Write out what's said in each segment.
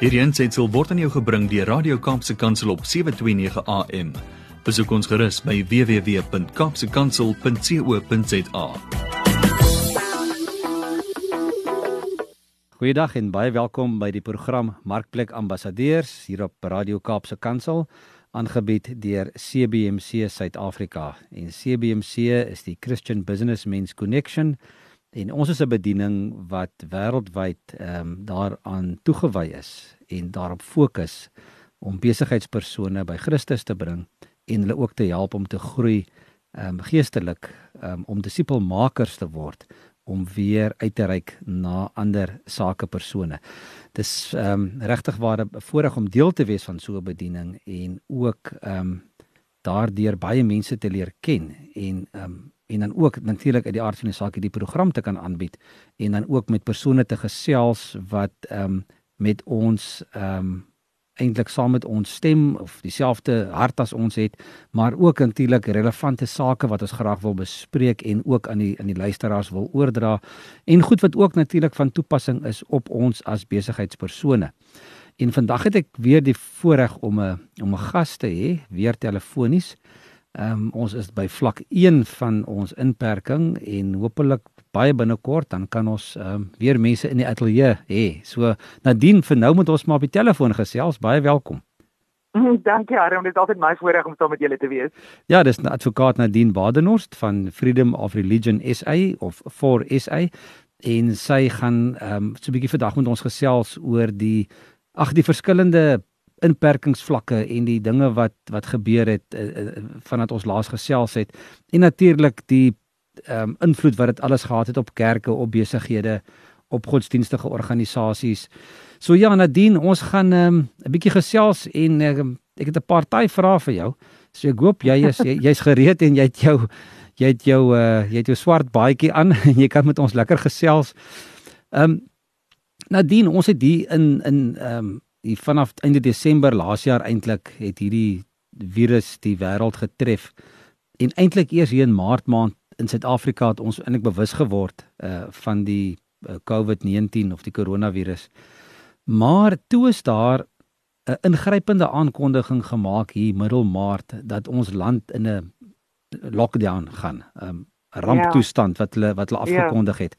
Hierdie aanseit word aan jou gebring deur Radio Kaapse Kansel op 7:29 AM. Besoek ons gerus by www.kapsekansel.co.za. Goeiedag en baie welkom by die program Markplek Ambassadeurs hier op Radio Kaapse Kansel aangebied deur CBMC Suid-Afrika. En CBMC is die Christian Businessmen's Connection en ons is 'n bediening wat wêreldwyd ehm um, daaraan toegewy is en daarop fokus om besigheidspersone by Christus te bring en hulle ook te help om te groei ehm um, geestelik um, om disipelmakers te word om weer uit te reik na ander sakepersone. Dis ehm um, regtig waar 'n voorreg om deel te wees van so 'n bediening en ook ehm um, daardeur baie mense te leer ken en ehm um, en dan ook natuurlik uit die aard van die saak hierdie program te kan aanbied en dan ook met persone te gesels wat ehm um, met ons ehm um, eintlik saam met ons stem of dieselfde hart as ons het, maar ook natuurlik relevante sake wat ons graag wil bespreek en ook aan die aan die luisteraars wil oordra en goed wat ook natuurlik van toepassing is op ons as besigheidspersone. En vandag het ek weer die voorreg om 'n om 'n gas te hê, weer telefonies. Ehm um, ons is by vlak 1 van ons inperking en hopelik baie binnekort dan kan ons ehm um, weer mense in die ateljee hê. So Nadine, vir nou moet ons maar op die telefoon gesels. Baie welkom. Dankie Aram, dit is altyd my voorreg om saam met julle te wees. Ja, dis advokaat Nadine Badenhorst van Freedom of Religion SA of for SA en sy gaan ehm um, so 'n bietjie vandag met ons gesels oor die ag die verskillende inperkingsvlakke en die dinge wat wat gebeur het uh, uh, vandat ons laas gesels het en natuurlik die ehm um, invloed wat dit alles gehad het op kerke, op besighede, op godsdienstige organisasies. So ja, Nadine, ons gaan ehm um, 'n bietjie gesels en um, ek het 'n paar taai vrae vir jou. So ek hoop jy is jy's jy gereed en jy het jou jy het jou uh jy het jou swart baadjie aan en jy kan met ons lekker gesels. Ehm um, Nadine, ons het hier in in ehm um, die vanaf einde Desember laas jaar eintlik het hierdie virus die wêreld getref. En eintlik eers hier in Maart maand in Suid-Afrika het ons eintlik bewus geword uh van die uh, COVID-19 of die koronavirus. Maar toe is daar 'n ingrypende aankondiging gemaak hier middel Maart dat ons land in 'n lockdown gaan. 'n um, ramptoestand wat hulle wat hulle ja. afgekondig het.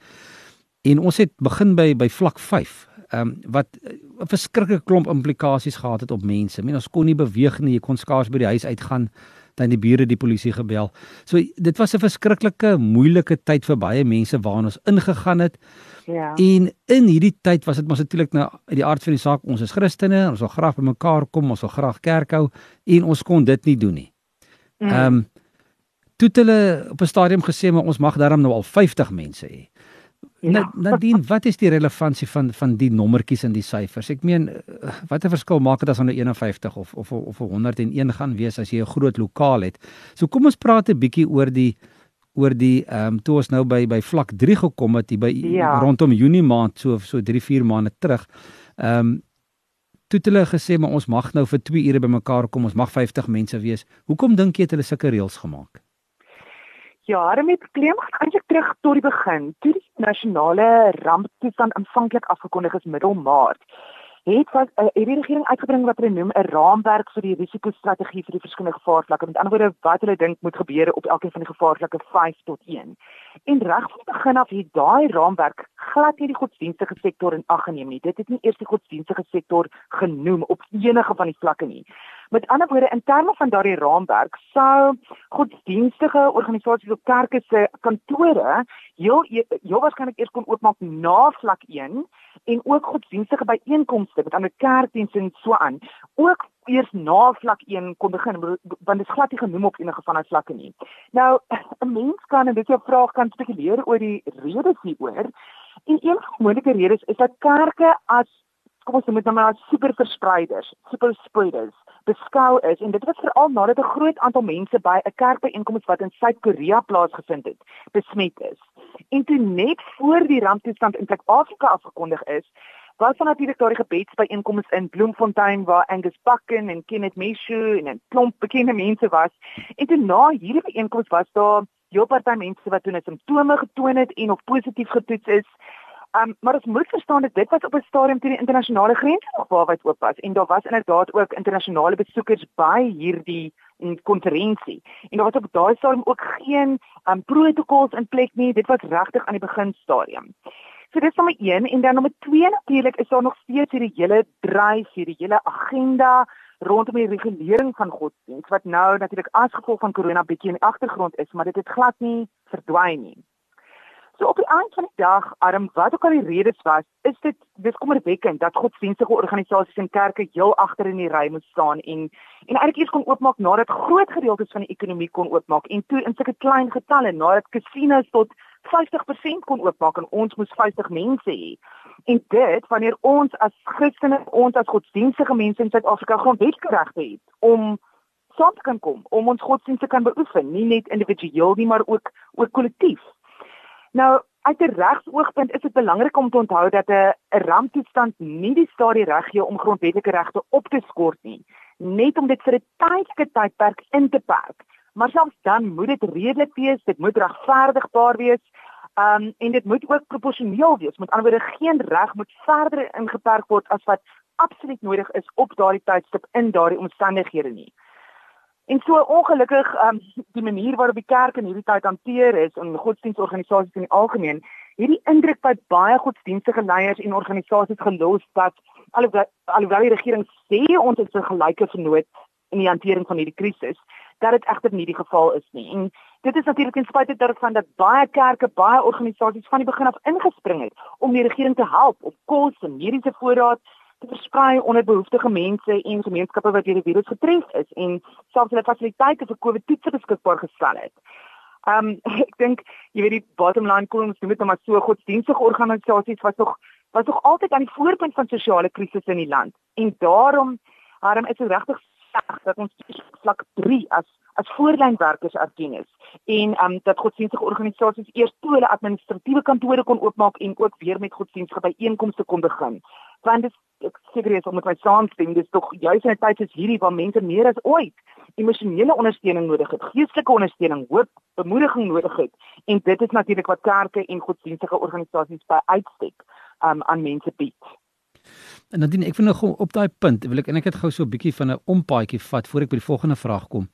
En ons het begin by by vlak 5 ehm um, wat 'n verskriklike klomp implikasies gehad het op mense. Men ons kon nie beweeg nie, jy kon skaars by die huis uitgaan, dan die bure die polisie gebel. So dit was 'n verskriklike moeilike tyd vir baie mense waarna ons ingegaan het. Ja. En in hierdie tyd was dit mos natuurlik nou uit die aard van die saak, ons is Christene, ons wil graag by mekaar kom, ons wil graag kerk hou en ons kon dit nie doen nie. Mm. Ehm um, toe het hulle op 'n stadium gesê maar ons mag daarom nou al 50 mense hê. Ja. Nadien, wat is die relevantie van van die nommertjies en die syfers? Ek meen, eh, watter verskil maak dit as ons nou 51 of of of 101 gaan wees as jy 'n groot lokaal het? So kom ons praat 'n bietjie oor die oor die ehm um, toe ons nou by by vlak 3 gekom het hier by ja. rondom Junie maand so so 3 4 maande terug. Ehm um, toe het hulle gesê maar ons mag nou vir 2 ure bymekaar kom, ons mag 50 mense wees. Hoekom dink jy het hulle sulke reëls gemaak? Jare met probleem gaan eintlik terug tot die begin. Toe die nasionale ramptoestand aanvanklik afgekondig is middel Maart, het wat uh, die regering uitgebring wat hulle noem 'n raamwerk vir die risikostrategie vir die verskillende gevaarvlakke. Met ander woorde, wat hulle dink moet gebeur op elkeen van die gevaarvlakke 5 tot 1. En reg van begin af het daai raamwerk glad nie die godsdienstige sektor in ag geneem nie. Dit het nie eers die godsdienstige sektor genoem op enige van die vlakke nie. Met ander woorde, in terme van daardie raamwerk sou godsdienstige organisasies op kerke se kantore heel e-, heel waarskynlik eers kon oopmaak na vlak 1 en ook godsdienstige byeenkomste met ander kerkdienste en so aan ook eers na vlak 1 kon begin want dit is glad nie genoem op enige van daai vlakke nie. Nou 'n mens kan en dit jou vraag kan spekuleer oor die redes hieroor. En een van die moontlike redes is dat kerke as kom ons noem dit nou maar super verspreiders, super spreaders beskou is en dit was veral nadat 'n groot aantal mense by 'n kerkbyeenkoms wat in Suid-Korea plaasgevind het, besmet is. En toe net voor die ramptoestand in Suid-Afrika afgekondig is, was van natuurlik daardie gebedsbyeenkomste in Bloemfontein waar Angus Bucken en Kenneth Meshu en 'n klomp bekende mense was. En toe na hierdie byeenkoms was daar jou party mense wat toe net simptome getoon het en of positief getoets is Um, maar ons moet verstaan dat dit was op 'n stadium toe die internasionale grense nog waarwyd oop was en daar was inderdaad ook internasionale besoekers by hierdie konferensie. En daar was op daai stadium ook geen um, protokols in plek nie. Dit was regtig aan die beginstadium. So dis nommer 1 en dan nommer 2 natuurlik is daar nog steeds hierdie hele dryf, hierdie hele agenda rondom die regulering van godsdienst wat nou natuurlik as gevolg van corona bietjie in die agtergrond is, maar dit het glad nie verdwyn nie. So op die einde van die dag, arm wat ook al die redes was, is dit dis kommerwekkend dat godsdienstige organisasies en kerke heel agter in die ry moet staan en en eintlik eers kon oopmaak nadat groot gedeeltes van die ekonomie kon oopmaak en toe in sulke klein getalle nadat casinos tot 50% kon oopmaak en ons moes 50 mense hê. En dit wanneer ons as Christene, ons as godsdienstige mense in Suid-Afrika grondwetgeregte het om saam te kan kom, om ons godsdienste kan beoefen, nie net individueel nie, maar ook ook kollektief. Nou, uit 'n regsoogpunt is dit belangrik om te onthou dat 'n ramptoestand nie die stadie reg gee om grondwetlike regte op te skort nie, net om dit vir 'n tydelike tydperk in te perk. Maar selfs dan moet dit redelik wees, dit moet regverdigbaar wees. Um en dit moet ook proporsioneel wees. Met ander woorde, geen reg moet verder ingeperk word as wat absoluut nodig is op daardie tydstip in daardie omstandighede nie. En so ongelukkig um, die manier waarop die kerk in hierdie tyd hanteer is en godsdienstorganisasies in die algemeen, hierdie indruk by baie godsdienstige leiers en organisasies gelos dat alhoewel alhoewel die regering sê ons is 'n gelyke vernoot in die hantering van hierdie krisis, dat dit egter nie die geval is nie. En dit is natuurlik ten spyte daarvan dat baie kerke, baie organisasies van die begin af ingespring het om die regering te help op kos en mediese voorraad te versprei onder behoeftige mense en gemeenskappe wat deur die virus getref is en selfs hulle fasiliteite vir COVID-toetse beskikbaar gestel het. Um ek dink jy weet die bottom line kom ons moet net maar so godsdienstige organisasies was nog was nog altyd aan die voorpunt van sosiale krisisse in die land en daarom daarom is dit regtig sleg dat ons vlak 3 as as voorlynwerkers erken is en um dat godsdienstige organisasies eers toe hulle administratiewe kantore kon oopmaak en ook weer met godsdienstige byeenkomste kon begin want dit ek seker is om met my saamstem dis tog juis in 'n tyd soos hierdie waar mense meer as ooit emosionele ondersteuning nodig het, geestelike ondersteuning, hoop, bemoediging nodig het en dit is natuurlik wat kerke en godsdienstige organisasies by uitstek um, aan mense bied. En Nadine, ek wil nog op daai punt, wil ek en ek het gou so 'n bietjie van 'n ompaadjie vat voor ek by die volgende vraag kom.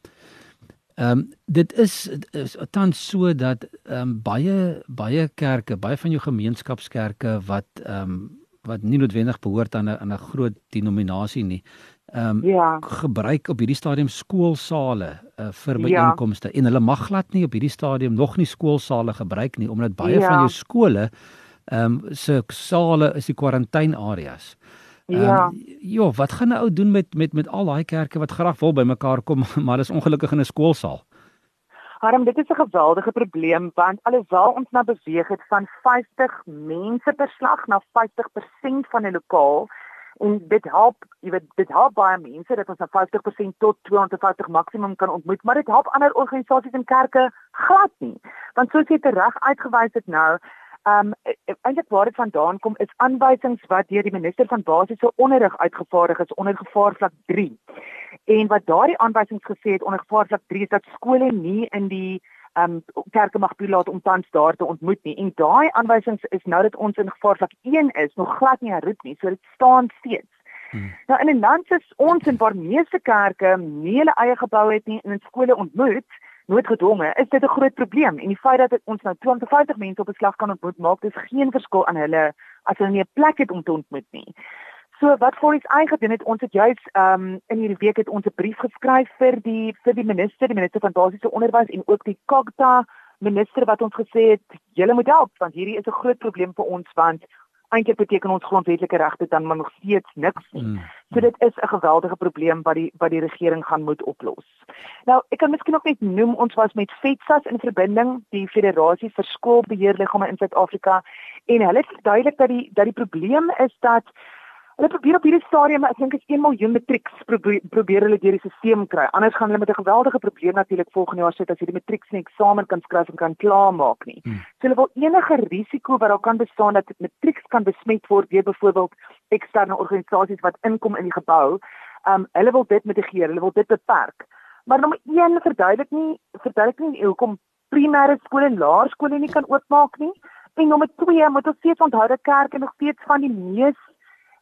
Ehm um, dit is, is tans so dat ehm um, baie baie kerke, baie van jou gemeenskapskerke wat ehm um, wat nie noodwendig behoort aan 'n aan 'n groot denominasie nie. Ehm um, ja. gebruik op hierdie stadium skoolsale uh, vir byeenkomste ja. en hulle mag glad nie op hierdie stadium nog nie skoolsale gebruik nie omdat baie ja. van jou skole ehm um, se sale is die kwarantaineareas. Um, ja. Jo, wat gaan 'n ou doen met met met al daai kerke wat graag wil bymekaar kom, maar is ongelukkig in 'n skoolsaal? Harm, dit is 'n geweldige probleem want alhoewel ons nou beweeg het van 50 mense per slag na 50% van 'n lokaal en dit help, jy weet, dit help baie mense dat ons na 50% tot 250 maksimum kan ontmoet, maar dit help ander organisasies en kerke glad nie. Want soos jy reg uitgewys het nou, um, eintlik waar dit vandaan kom is aanwysings wat deur die minister van basiese onderrig uitgevaardig is onder gevaarvlak 3. En wat daardie aanwysings gesê het onder gevaarvlak 3 is dat skole nie in die ehm um, kerke mag toelaat om tans daar te ontmoet nie. En daai aanwysings is nou dat ons in gevaarvlak 1 is, nog glad nie herroep nie. So dit staan steeds. Hmm. Nou in 'n land soos ons en waar meeste kerke nie hulle eie gebou het nie en in skole ontmoet, noodgedwonge, is dit 'n groot probleem. En die feit dat ons nou 250 mense op 'n slag kan ontmoet, maak dis geen verskil aan hulle as hulle nie 'n plek het om te ontmoet nie. So wat vir ons eie het ons het juis ehm um, in hierdie week het ons 'n brief geskryf vir die vir die minister, die minister van basiese onderwys en ook die Kogta minister wat ons gesê het julle moet help want hierdie is 'n groot probleem vir ons want eintlik beteken ons grondwetlike regte dan maar nog steeds niks nie. Mm. So dit is 'n geweldige probleem wat die wat die regering gaan moet oplos. Nou, ek kan miskien ook net noem ons was met FETSAS in verbinding, die Federasie vir Skoolbeheerliggame in Suid-Afrika en hulle het verduidelik dat die dat die probleem is dat Hulle probeer op hierdie stadium, ek dink is 1 miljoen matrieks probeer, probeer hulle deur die stelsel kry. Anders gaan hulle met 'n geweldige probleem natuurlik volgende jaar sit as hierdie matrieks nie eksamen kan skryf en kan klaarmaak nie. Hmm. So hulle wil enige risiko wat daar kan bestaan dat matrieks kan besmet word deur byvoorbeeld eksterne organisasies wat inkom in die gebou, um hulle wil dit mitigeer, hulle wil dit beperk. Maar nommer 1 verduidelik nie verduidelik nie hoekom primêre skole en laerskole nie kan oopmaak nie En nommer 2 moet ons steeds onthou dat kerke nog steeds van die mees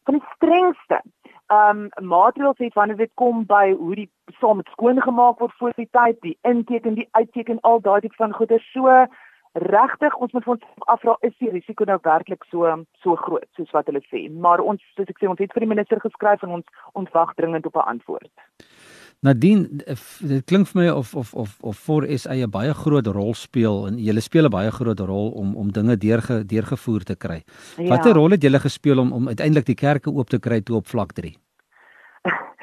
van die strengste ehm um, maatreëls het wanneer dit kom by hoe die saam met skoon gemaak word voor die tyd, die inteken, die uitteken, al daai tipe van goeder so regtig ons moet ons afvra is die risiko nou werklik so so groot soos wat hulle sê maar ons soos ek sê ons het vir die minister geskryf en ons ons wag dringend op 'n antwoord. Nadien dit klink vir my of of of of voor SA 'n baie groot rol speel en julle speel 'n baie groot rol om om dinge deurge deurgevoer te kry. Ja. Watter rol het julle gespeel om om uiteindelik die kerke oop te kry toe op vlak 3?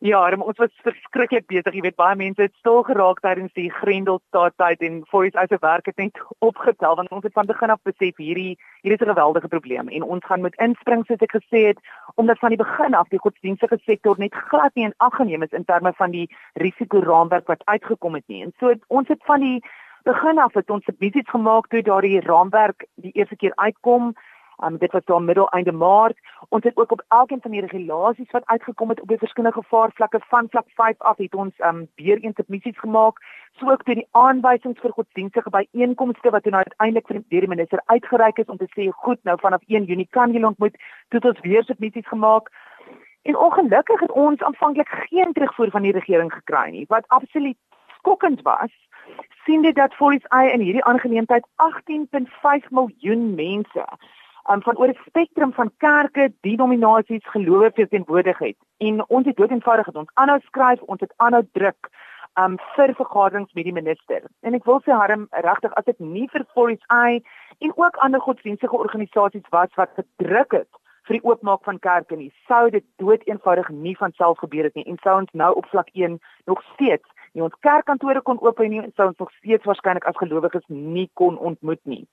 Ja, ons was verskriklik besig. Jy weet baie mense het stil geraak tydens die Grendelstaat tyd en Voice as 'n werk het net opgetel want ons het van begin af besef hierdie hier is 'n geweldige probleem en ons gaan moet inspring soos ek gesê het omdat van die begin af die godsdienstige sektor net glad nie in ag geneem is in terme van die risikoraamwerk wat uitgekom het nie. En so het, ons het van die begin af het ons submissies gemaak toe daardie raamwerk die eerste keer uitkom Um, dit was dan middel einde maart. Ons het ook op elkeen van die regulasies wat uitgekom het op die verskillende gevaarvlakke van vlak 5 af het ons um weer eens submissies gemaak. So ook toe die aanwysings vir godsdienstige byeenkomste wat nou uiteindelik vir die minister uitgereik is om te sê goed, nou vanaf 1 Junie kan julle ontmoet, het ons weer submissies gemaak. En ongelukkig het ons aanvanklik geen terugvoer van die regering gekry nie, wat absoluut skokkend was sien dit dat Voice I in hierdie aangeleentheid 18.5 miljoen mense um, van oor 'n spektrum van kerke, denominasies, gelowe verteenwoordig het. En ons het dood eenvoudig het ons aanhou skryf, ons het aanhou druk um vir vergaderings met die minister. En ek wil sê harm regtig as dit nie vir Forest Eye en ook ander godsdienstige organisasies was wat gedruk het vir die oopmaak van kerke nie, sou dit dood eenvoudig nie van self gebeur het nie en sou ons nou op vlak 1 nog steeds nie ons kerkkantore kon oop hê nie en sou ons nog steeds waarskynlik as gelowiges nie kon ontmoet nie.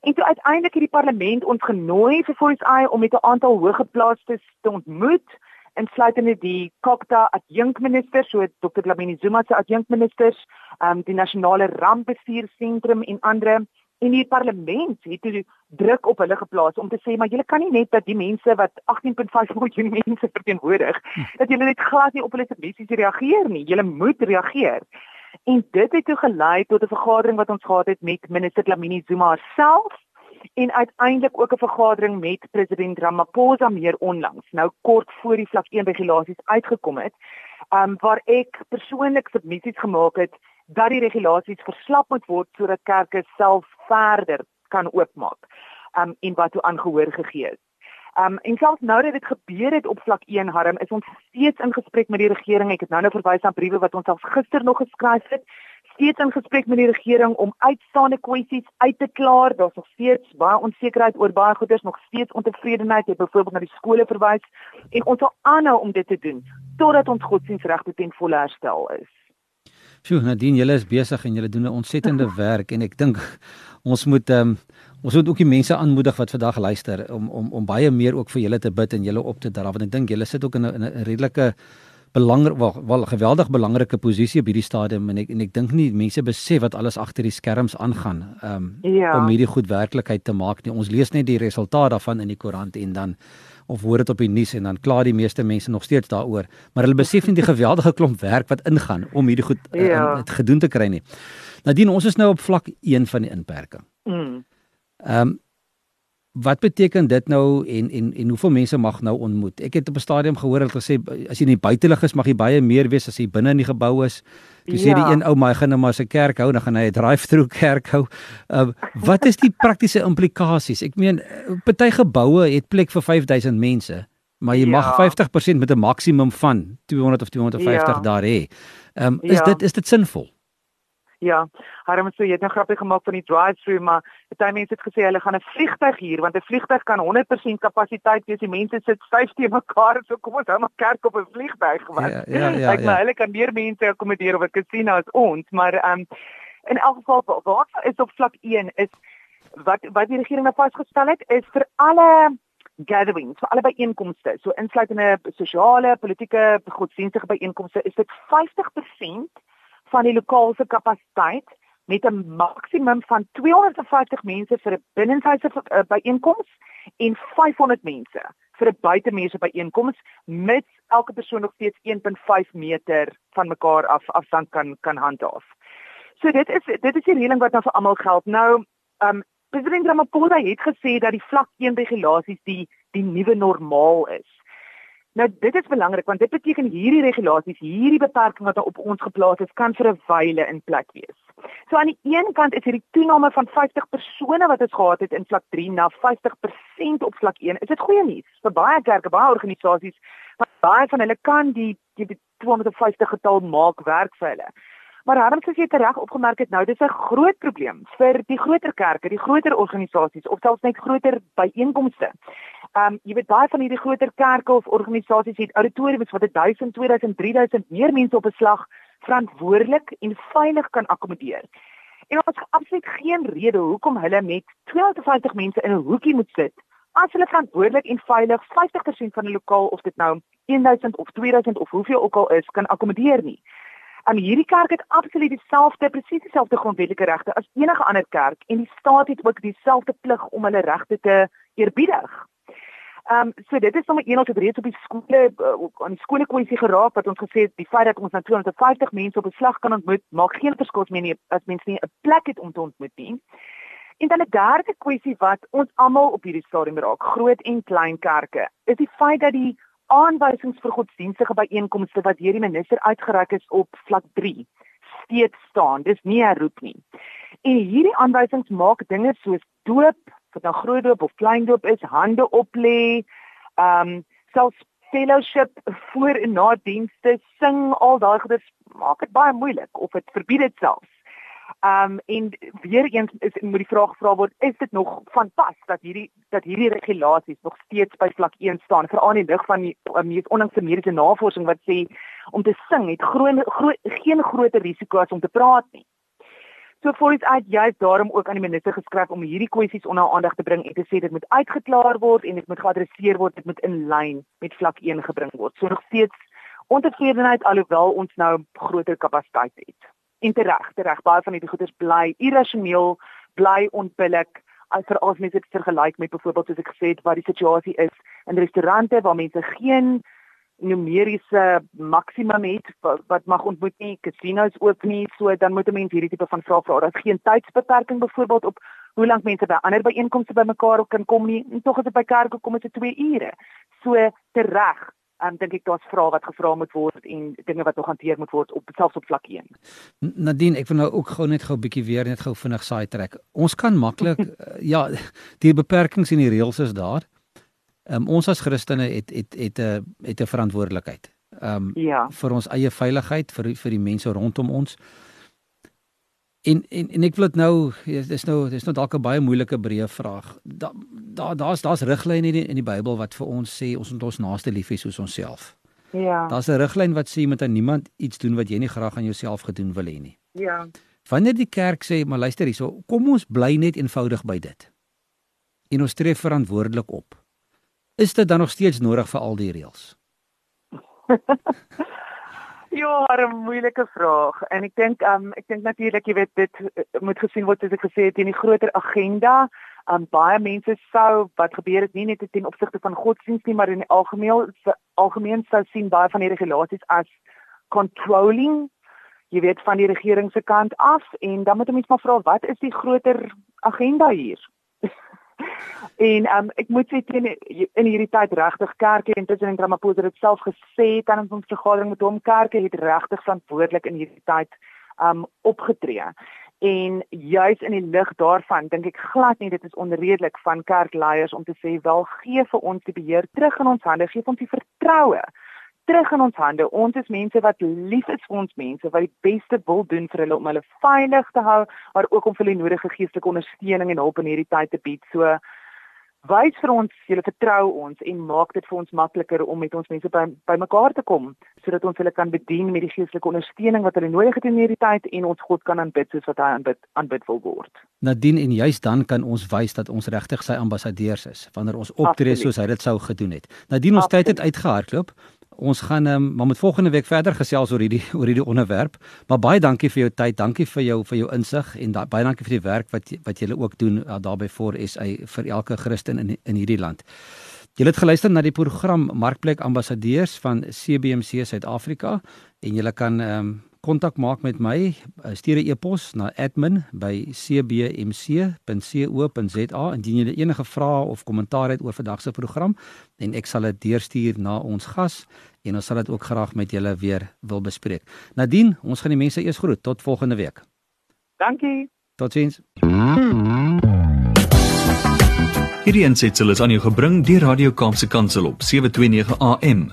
En toe uiteindelik het die parlement ons genooi vir Eye om met 'n aantal hoëgeplaastes te ontmoet, insluitende die Kokta adjunkminister, so Dr. Dlamini Zuma se adjunkministers, um, die nasionale rampbestuursentrum en ander en die parlement het toe druk op hulle geplaas om te sê maar julle kan nie net dat die mense wat 18.5 miljoen mense verteenwoordig hm. dat julle net glad nie op hulle submissies reageer nie julle moet reageer En dit het toe gelei tot 'n vergadering wat ons gehad het met minister Lamini Zuma self en uiteindelik ook 'n vergadering met president Ramaphosa meer onlangs. Nou kort voor die vlak 1 regulasies uitgekom het, um waar ek persoonlik submissies gemaak het dat die regulasies verslap moet word sodat kerke self verder kan oopmaak. Um en wat toe aangehoor gegee is. Um en selfs nou dat dit gebeur het op vlak 1 harm, is ons steeds in gesprek met die regering. Ek het nou nou verwys aan briewe wat ons al gister nog geskryf het. Steeds in gesprek met die regering om uitstaande kwessies uit te klaar. Daar's nog steeds baie onsekerheid oor baie goeders, nog steeds ontevredenheid. Jy byvoorbeeld na die skole verwys en ons sal aanhou om dit te doen totdat ons godsdienstregte ten volle herstel is. Sjoe, Nadine, julle is besig en julle doen 'n ontsettende werk en ek dink ons moet ehm um, Ons moet ook die mense aanmoedig wat vandag luister om om om baie meer ook vir julle te bid en julle op te dra want ek dink julle sit ook in 'n 'n redelike belangrik wel, wel geweldig belangrike posisie op hierdie stadium en ek en ek dink nie mense besef wat alles agter die skerms aangaan um, ja. om hierdie goed werklikheid te maak nie. Ons lees net die resultaat daarvan in die koerant en dan of hoor dit op die nuus en dan kla die meeste mense nog steeds daaroor, maar hulle besef nie die geweldige klomp werk wat ingaan om hierdie goed uh, ja. um, gedoen te kry nie. Nadien ons is nou op vlak 1 van die inperking. Mm. Ehm um, wat beteken dit nou en en en hoeveel mense mag nou ontmoet? Ek het op 'n stadium gehoor hulle gesê as jy in die buitelug is mag jy baie meer wees as jy binne in die gebou is. Jy ja. sê die een ou maar gaan nou maar sy kerk hou, dan gaan hy 'n drive-through kerk hou. Ehm uh, wat is die praktiese implikasies? Ek meen party geboue het plek vir 5000 mense, maar jy ja. mag 50% met 'n maksimum van 200 of 250 ja. daar hê. Ehm um, is ja. dit is dit sinvol? Ja, Harm so jy het nou grappie gemaak van die drive-through, maar baie mense het gesê hulle gaan 'n vliegtyg hier want 'n vliegtyg kan 100% kapasiteit wees. Die mense sit styf te mekaar, so kom ons hou maar kerk op 'n vliegtyg want. Ja, ja, ja. Ek ja. maar hulle kan meer mense akkommodeer op 'n casino as ons, maar ehm um, in elk geval wat is op vlak 1 is wat wat die regering nou vasgestel het is vir alle gatherings, vir alle byeenkomste, so insluitende sosiale, politieke, godsdienstige byeenkomste, is dit 50% van die lokale kapasiteit met 'n maksimum van 250 mense vir 'n binnenshuise uh, byeenkoms en 500 mense vir 'n buitemuurse byeenkoms mits elke persoon nog steeds 1.5 meter van mekaar af afstand kan kan handhaaf. So dit is dit is die reëling wat nou vir almal geld. Nou, um President Ramaphosa het gesê dat die vlak 1 regulasies die die nuwe normaal is. Nou dit is belangrik want dit beteken hierdie regulasies, hierdie beperkings wat op ons geplaas is, kan vir 'n wyle in plek wees. So aan die een kant is hierdie toename van 50 persone wat ons gehad het in vlak 3 na 50% op vlak 1. Is dit goeie nuus vir baie kerke, baie organisasies, want baie van hulle kan die die 250 getal maak werk vir hulle. Maar Harm sê jy reg opgemerk het nou dis 'n groot probleem vir die groter kerke, die groter organisasies of selfs net groter byeenkomste. Ehm um, jy weet baie van hierdie groter kerke of organisasies het auditoriums wat 1000, 2000, 3000 meer mense op 'n slag verantwoordelik en veilig kan akkommodeer. En ons het absoluut geen rede hoekom hulle met 250 mense in 'n hoekie moet sit as hulle verantwoordelik en veilig 50% van 'n lokaal of dit nou 1000 of 2000 of hoeveel ook al is kan akkommodeer nie. En hierdie kerk het absoluut dieselfde presies dieselfde grondwetlike regte as enige ander kerk en die staat het ook dieselfde plig om hulle regte te eerbiedig. Ehm um, so dit is sommer een ons het reeds op die skole uh, aan die skole kwessie geraak wat ons gesê het die feit dat ons nou 250 mense op 'n slag kan ontmoet maak geen verskil meer nie as mense nie 'n plek het om te ontmoet nie. En dan 'n derde kwessie wat ons almal op hierdie stadium raak, groot en klein kerke, is die feit dat die aanwysings vir godsdienstige byeenkomste wat deur die minister uitgereik is op vlak 3 steeds staan. Dis nie herroep nie. En hierdie aanwysings maak dinge soos doop, wat nou groot doop of klein doop is, hande oplê, ehm um, selfs fellowship voor en na dienste, sing al daai goeders maak dit baie moeilik of dit verbied dit selfs. Ehm um, en weer eens is moet die vraag gevra word, is dit nog van pas dat hierdie dat hierdie regulasies nog steeds by vlak 1 staan veral in die lig van die uh, mees onlangse mediese navorsing wat sê om te sing het groen gro geen groter risiko as om te praat nie. So dit uit juist daarom ook aan die minister geskryf om hierdie kwessies onder aandag te bring en te sê dit moet uitgeklaar word en dit moet geadresseer word, dit moet in lyn met vlak 1 gebring word. So nog steeds ontevredenheid alhoewel ons nou groter kapasiteit het en tereg, tereg baie van hierdie goeders bly irrasioneel, bly onbillik as vir as mense dit vergelyk met byvoorbeeld soos ek gesê het wat die situasie is in restaurante waar mense geen numeriese maksimum het wat mag ontmoet nie, casinos ook nie, so dan moet 'n mens hierdie tipe van vrae vra. Daar's geen tydsbeperking byvoorbeeld op hoe lank mense by ander byeenkomste bymekaar kan kom nie. En tog as dit by kerke kom is dit 2 ure. So tereg um, dink ek daar's vrae wat gevra moet word en dinge wat nog hanteer moet word op selfs op vlak 1. Nadien, ek wil nou ook gou net gou 'n bietjie weer net gou vinnig saai trek. Ons kan maklik uh, ja, die beperkings en die reëls is daar. Um, ons as Christene het het het 'n het 'n het 'n verantwoordelikheid. Ehm um, ja. vir ons eie veiligheid, vir vir die mense rondom ons. En en en ek wil dit nou dis nou dis nou dalk 'n baie moeilike breë vraag. Daar daar daar's daar's riglyne in die, in die Bybel wat vir ons sê ons moet ons naaste lief hê soos onsself. Ja. Daar's 'n riglyn wat sê jy moet aan niemand iets doen wat jy nie graag aan jouself gedoen wil hê nie. Ja. Wanneer die kerk sê, maar luister hierso, kom ons bly net eenvoudig by dit. En ons tree verantwoordelik op. Is dit dan nog steeds nodig vir al die reëls? Ja, 'n moeilike vraag. En ek dink um ek dink natuurlik jy weet dit uh, moet gesien word soos ek gesê het in die groter agenda. Um baie mense sou wat gebeur het nie net ten opsigte van godsdienst nie, maar in die algemeen algemeen sou sien baie van die regulasies as controlling jy weet van die regering se kant af en dan moet 'n mens maar vra wat is die groter agenda hier? En um, ek moet sê teen in hierdie tyd regtig kerke en tussen Ramaphosa het self gesê tydens ons vergadering met hom kerke het regtig verantwoordelik in hierdie tyd um opgetree. En juis in die lig daarvan dink ek glad nie dit is onredelik van kerkleiers om te sê wel gee vir ons die beheer terug in ons hande, gee ons die vertroue terug in ons hande. Ons is mense wat lief is vir ons mense, wat die beste wil doen vir hulle om hulle veilig te hou, maar ook om vir hulle nodige geestelike ondersteuning en hulp in hierdie tyd te bied. So wys vir ons julle vertrou ons en maak dit vir ons makliker om met ons mense by bymekaar te kom sodat ons hulle kan bedien met die geestelike ondersteuning wat hulle nodig het in hierdie tyd en ons God kan aanbid soos wat hy aanbid aanbid wil word. Nadien en juist dan kan ons wys dat ons regtig sy ambassadeurs is wanneer ons optree soos hy dit sou gedoen het. Nadien ons Absoluut. tyd het uitgehardloop. Ons gaan um, maar met volgende week verder gesels oor hierdie oor hierdie onderwerp. Maar baie dankie vir jou tyd, dankie vir jou vir jou insig en da, baie dankie vir die werk wat wat julle ook doen uh, daarby vir SA vir elke Christen in in hierdie land. Julle het geluister na die program Markplek Ambassadeurs van CBC Suid-Afrika en julle kan um, kontak maak met my, uh, stuur 'n e-pos na admin@cbmc.co.za indien jy enige vrae of kommentaar het oor vandag se program en ek sal dit deurstuur na ons gas en ons sal dit ook graag met julle weer wil bespreek. Nadien, ons gaan die mense eers groet tot volgende week. Dankie. Totsiens. Hierdie ensetsel is aan jou gebring deur Radio Kaapse Kansel op 729 AM.